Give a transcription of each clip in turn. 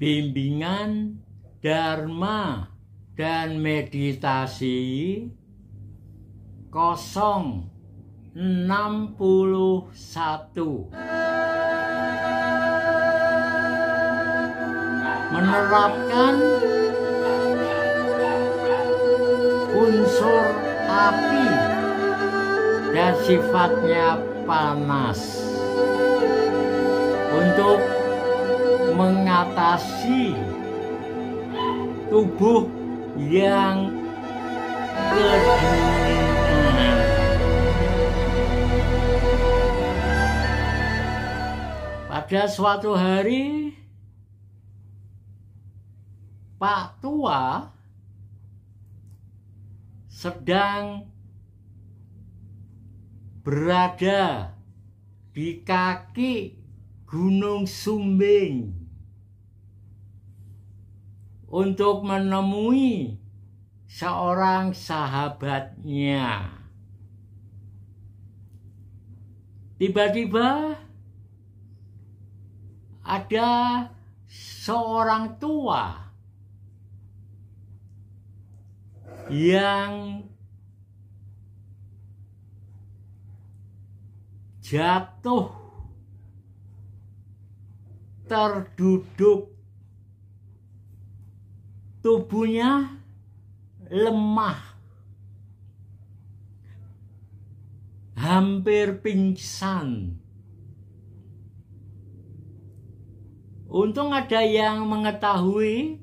bimbingan dharma dan meditasi kosong enam puluh satu. Menerapkan unsur api dan sifatnya panas. Untuk mengatasi tubuh yang kedinginan. Pada suatu hari, Pak Tua sedang berada di kaki Gunung Sumbing untuk menemui seorang sahabatnya. Tiba-tiba ada seorang tua yang jatuh terduduk tubuhnya lemah. Hampir pingsan. Untung ada yang mengetahui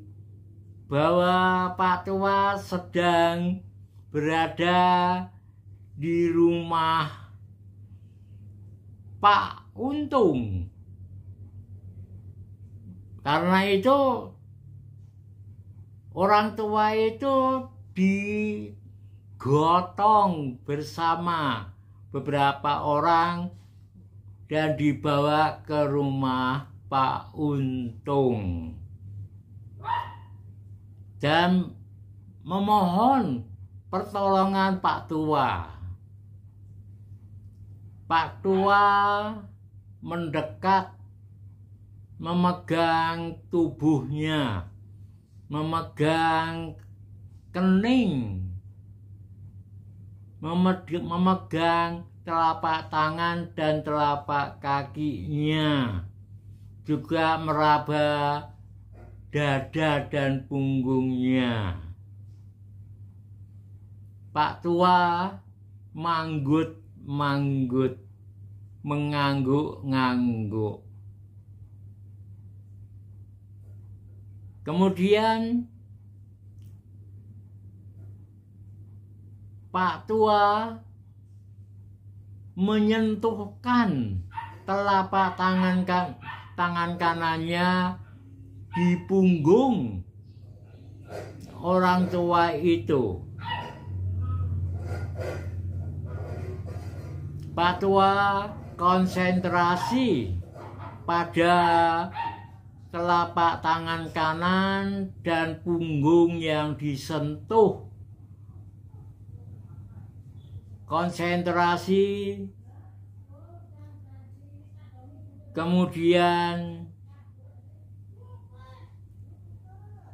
bahwa Pak Tua sedang berada di rumah Pak Untung. Karena itu orang tua itu digotong bersama beberapa orang dan dibawa ke rumah Pak Untung dan memohon pertolongan Pak Tua. Pak Tua mendekat memegang tubuhnya, memegang kening, memegang telapak tangan dan telapak kakinya, juga meraba dada dan punggungnya. Pak tua manggut-manggut, mengangguk-ngangguk. Kemudian Pak Tua menyentuhkan telapak tangan kan, tangan kanannya di punggung orang tua itu. Pak Tua konsentrasi pada telapak tangan kanan dan punggung yang disentuh. Konsentrasi, kemudian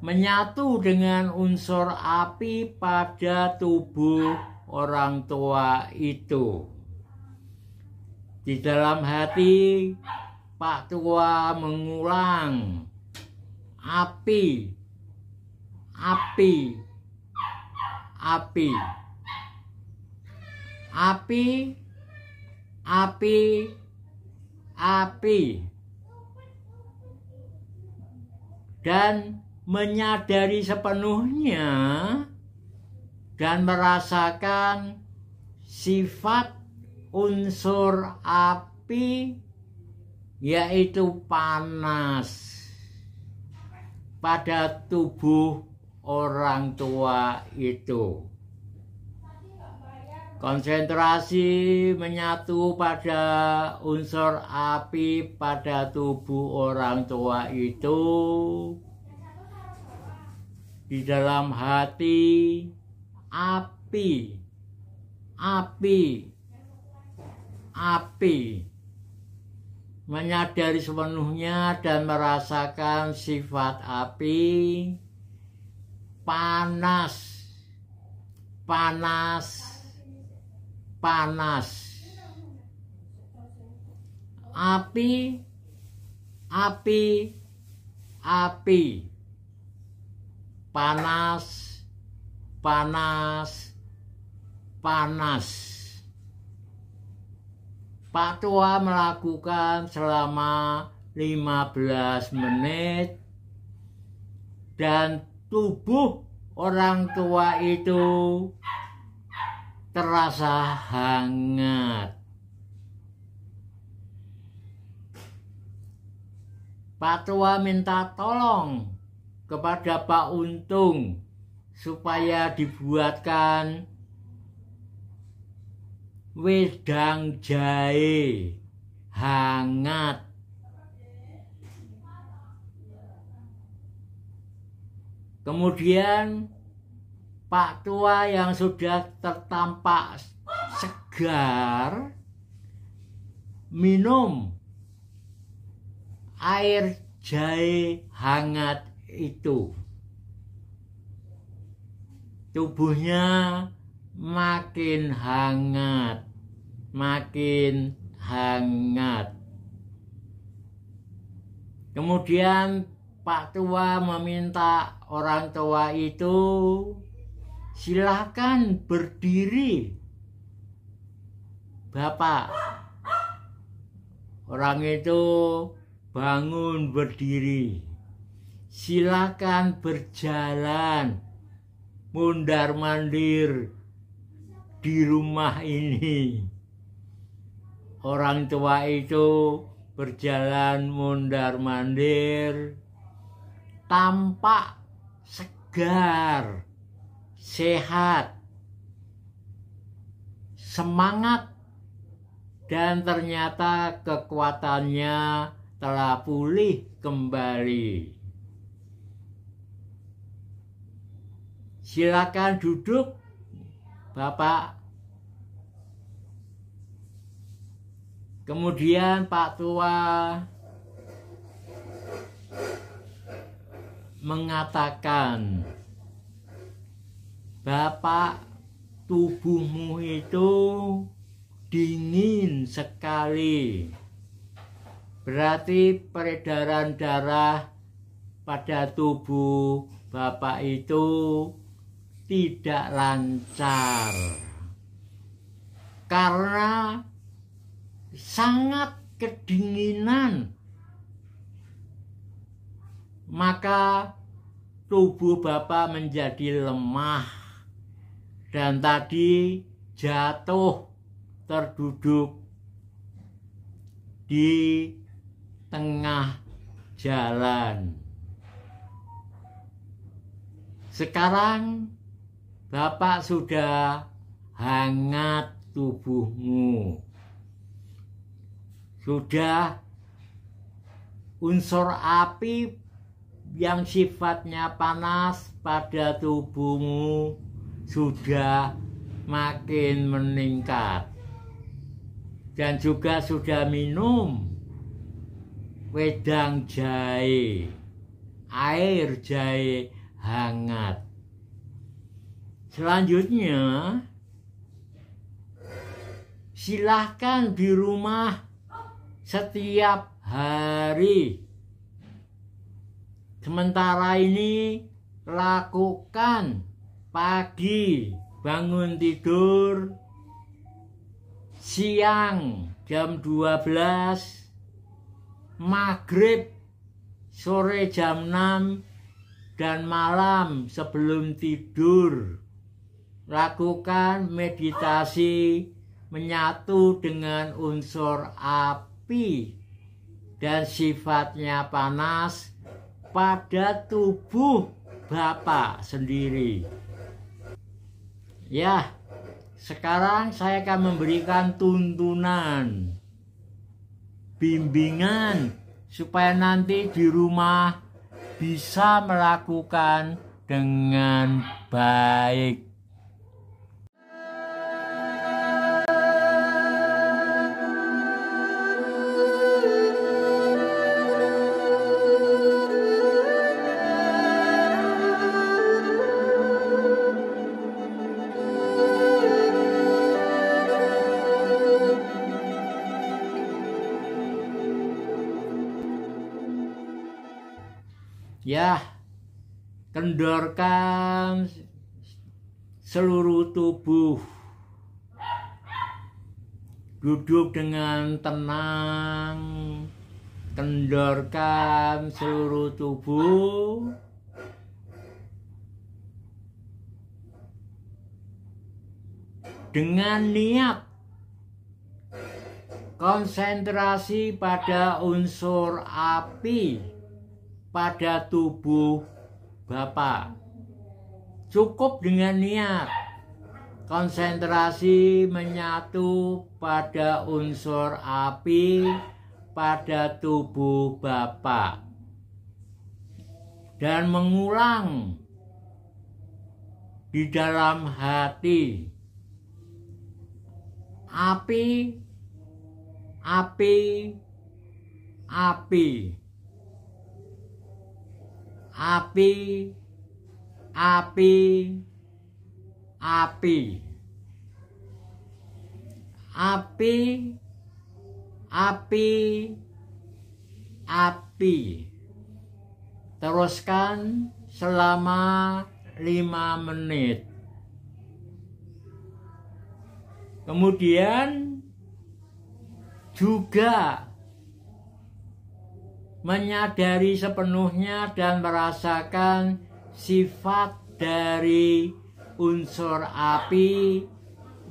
menyatu dengan unsur api pada tubuh orang tua itu. Di dalam hati Pak Tua mengulang. Api, api, api, api, api, api, dan menyadari sepenuhnya dan merasakan sifat unsur api yaitu panas. Pada tubuh orang tua itu. Konsentrasi menyatu pada unsur api pada tubuh orang tua itu. Di dalam hati api api api menyadari sepenuhnya dan merasakan sifat api panas panas panas. Api api api. Panas panas panas Pak Tua melakukan selama 15 menit dan tubuh orang tua itu terasa hangat. Pak Tua minta tolong kepada Pak Untung supaya dibuatkan wedang jahe. Hangat. Kemudian Pak tua yang sudah tertampak segar minum air jahe hangat itu. Tubuhnya makin hangat, makin hangat. Kemudian Pak Tua meminta orang tua itu silahkan berdiri. Bapak, orang itu bangun berdiri. Silakan berjalan mundar mandir di rumah ini. Orang tua itu berjalan mundar-mandir, tampak segar, sehat, semangat, dan ternyata kekuatannya telah pulih kembali. Silakan duduk Bapak. Kemudian Pak Tua mengatakan, Bapak tubuhmu itu dingin sekali. Berarti peredaran darah pada tubuh Bapak itu tidak lancar karena sangat kedinginan maka tubuh Bapak menjadi lemah dan tadi jatuh terduduk di tengah jalan. Sekarang Bapak sudah hangat tubuhmu. Sudah unsur api yang sifatnya panas pada tubuhmu sudah makin meningkat. Dan juga sudah minum wedang jahe, air jahe hangat. Selanjutnya, silahkan di rumah setiap hari. Sementara ini lakukan pagi bangun tidur, siang jam 12, maghrib sore jam 6, dan malam sebelum tidur lakukan meditasi menyatu dengan unsur api dan sifatnya panas pada tubuh Bapak sendiri. Ya, sekarang saya akan memberikan tuntunan, bimbingan supaya nanti di rumah bisa melakukan dengan baik. Kendorkan seluruh tubuh. Duduk dengan tenang. Kendorkan seluruh tubuh. Dengan niat konsentrasi pada unsur api pada tubuh Bapak. Cukup dengan niat. Konsentrasi menyatu pada unsur api pada tubuh Bapak. Dan mengulang di dalam hati. Api api api api. Api. Api. Api. Api. Api. Teruskan selama lima menit. Kemudian juga menyadari sepenuhnya dan merasakan sifat dari unsur api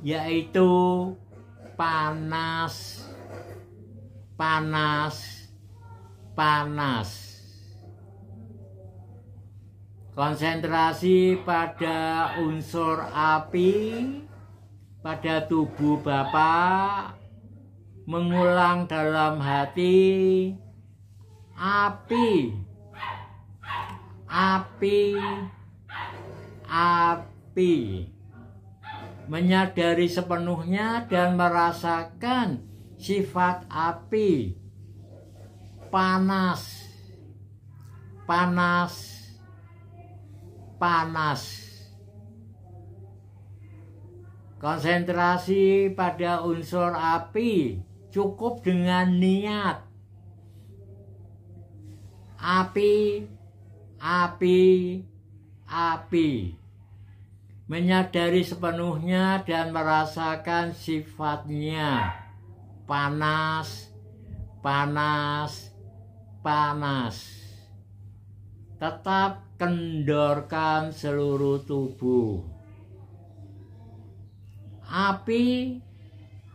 yaitu panas panas panas. Konsentrasi pada unsur api pada tubuh Bapak mengulang dalam hati api. Api. Api. Menyadari sepenuhnya dan merasakan sifat api. Panas. Panas. Panas. Konsentrasi pada unsur api cukup dengan niat api api api. Menyadari sepenuhnya dan merasakan sifatnya. Panas panas panas. Tetap kendorkan seluruh tubuh. Api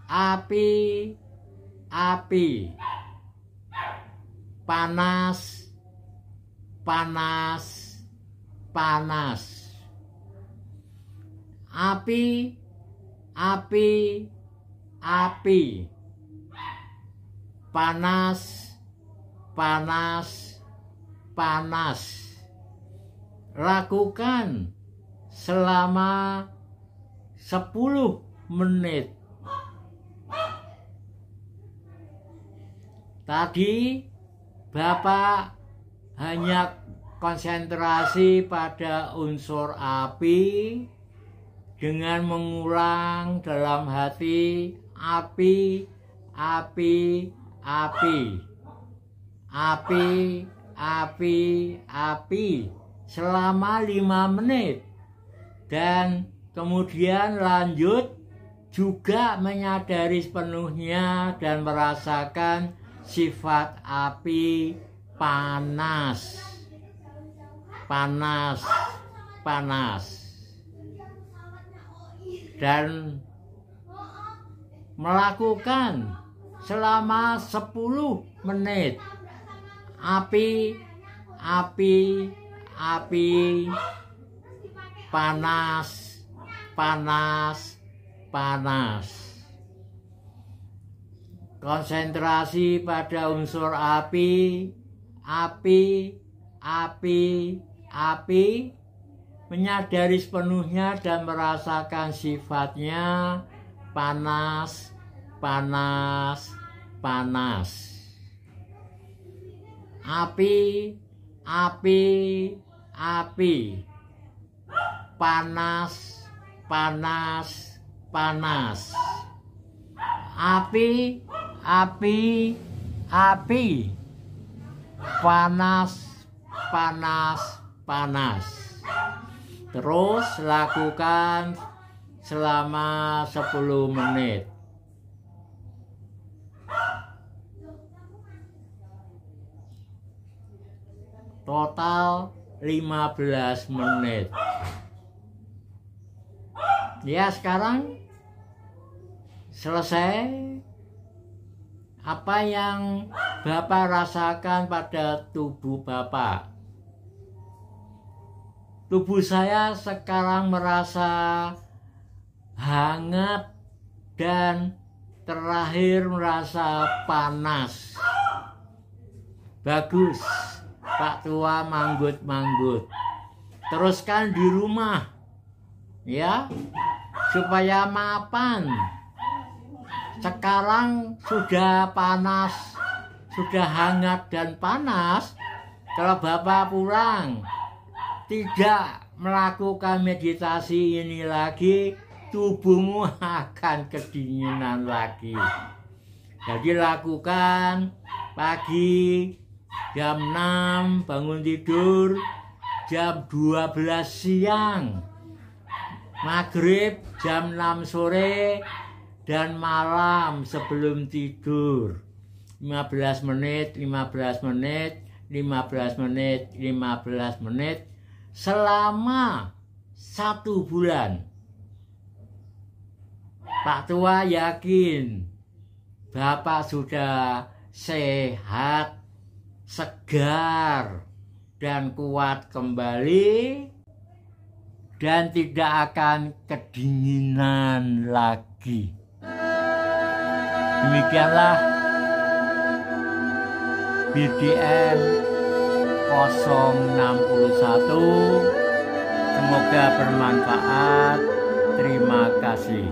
api api. Panas panas. Panas. Api. Api. Api. Panas. Panas. Panas. Lakukan selama 10 menit. Tadi Bapak hanya konsentrasi pada unsur api dengan mengulang dalam hati api, api, api, api, api, api selama lima menit. Dan kemudian lanjut juga menyadari sepenuhnya dan merasakan sifat api panas. Panas. Panas. Dan melakukan selama 10 menit. Api api api. Panas panas panas. Konsentrasi pada unsur api, api, api, api, menyadari sepenuhnya dan merasakan sifatnya panas, panas, panas. Api, api, api, panas, panas, panas. Api, api, api, panas, panas-panas. Terus lakukan selama 10 menit. Total 15 menit. Ya, sekarang selesai apa yang Bapak rasakan pada tubuh Bapak. Tubuh saya sekarang merasa hangat dan terakhir merasa panas. Bagus, Pak Tua manggut-manggut. Teruskan di rumah, ya, supaya mapan. Sekarang sudah panas, sudah hangat dan panas. Kalau Bapak pulang, tidak melakukan meditasi ini lagi, tubuhmu akan kedinginan lagi. Jadi lakukan pagi jam 6 bangun tidur, jam 12 siang, maghrib jam 6 sore, dan malam sebelum tidur. 15 menit, 15 menit, 15 menit, 15 menit selama satu bulan. Pak Tua yakin Bapak sudah sehat, segar, dan kuat kembali dan tidak akan kedinginan lagi. Demikianlah BDM 061 Semoga bermanfaat. Terima kasih.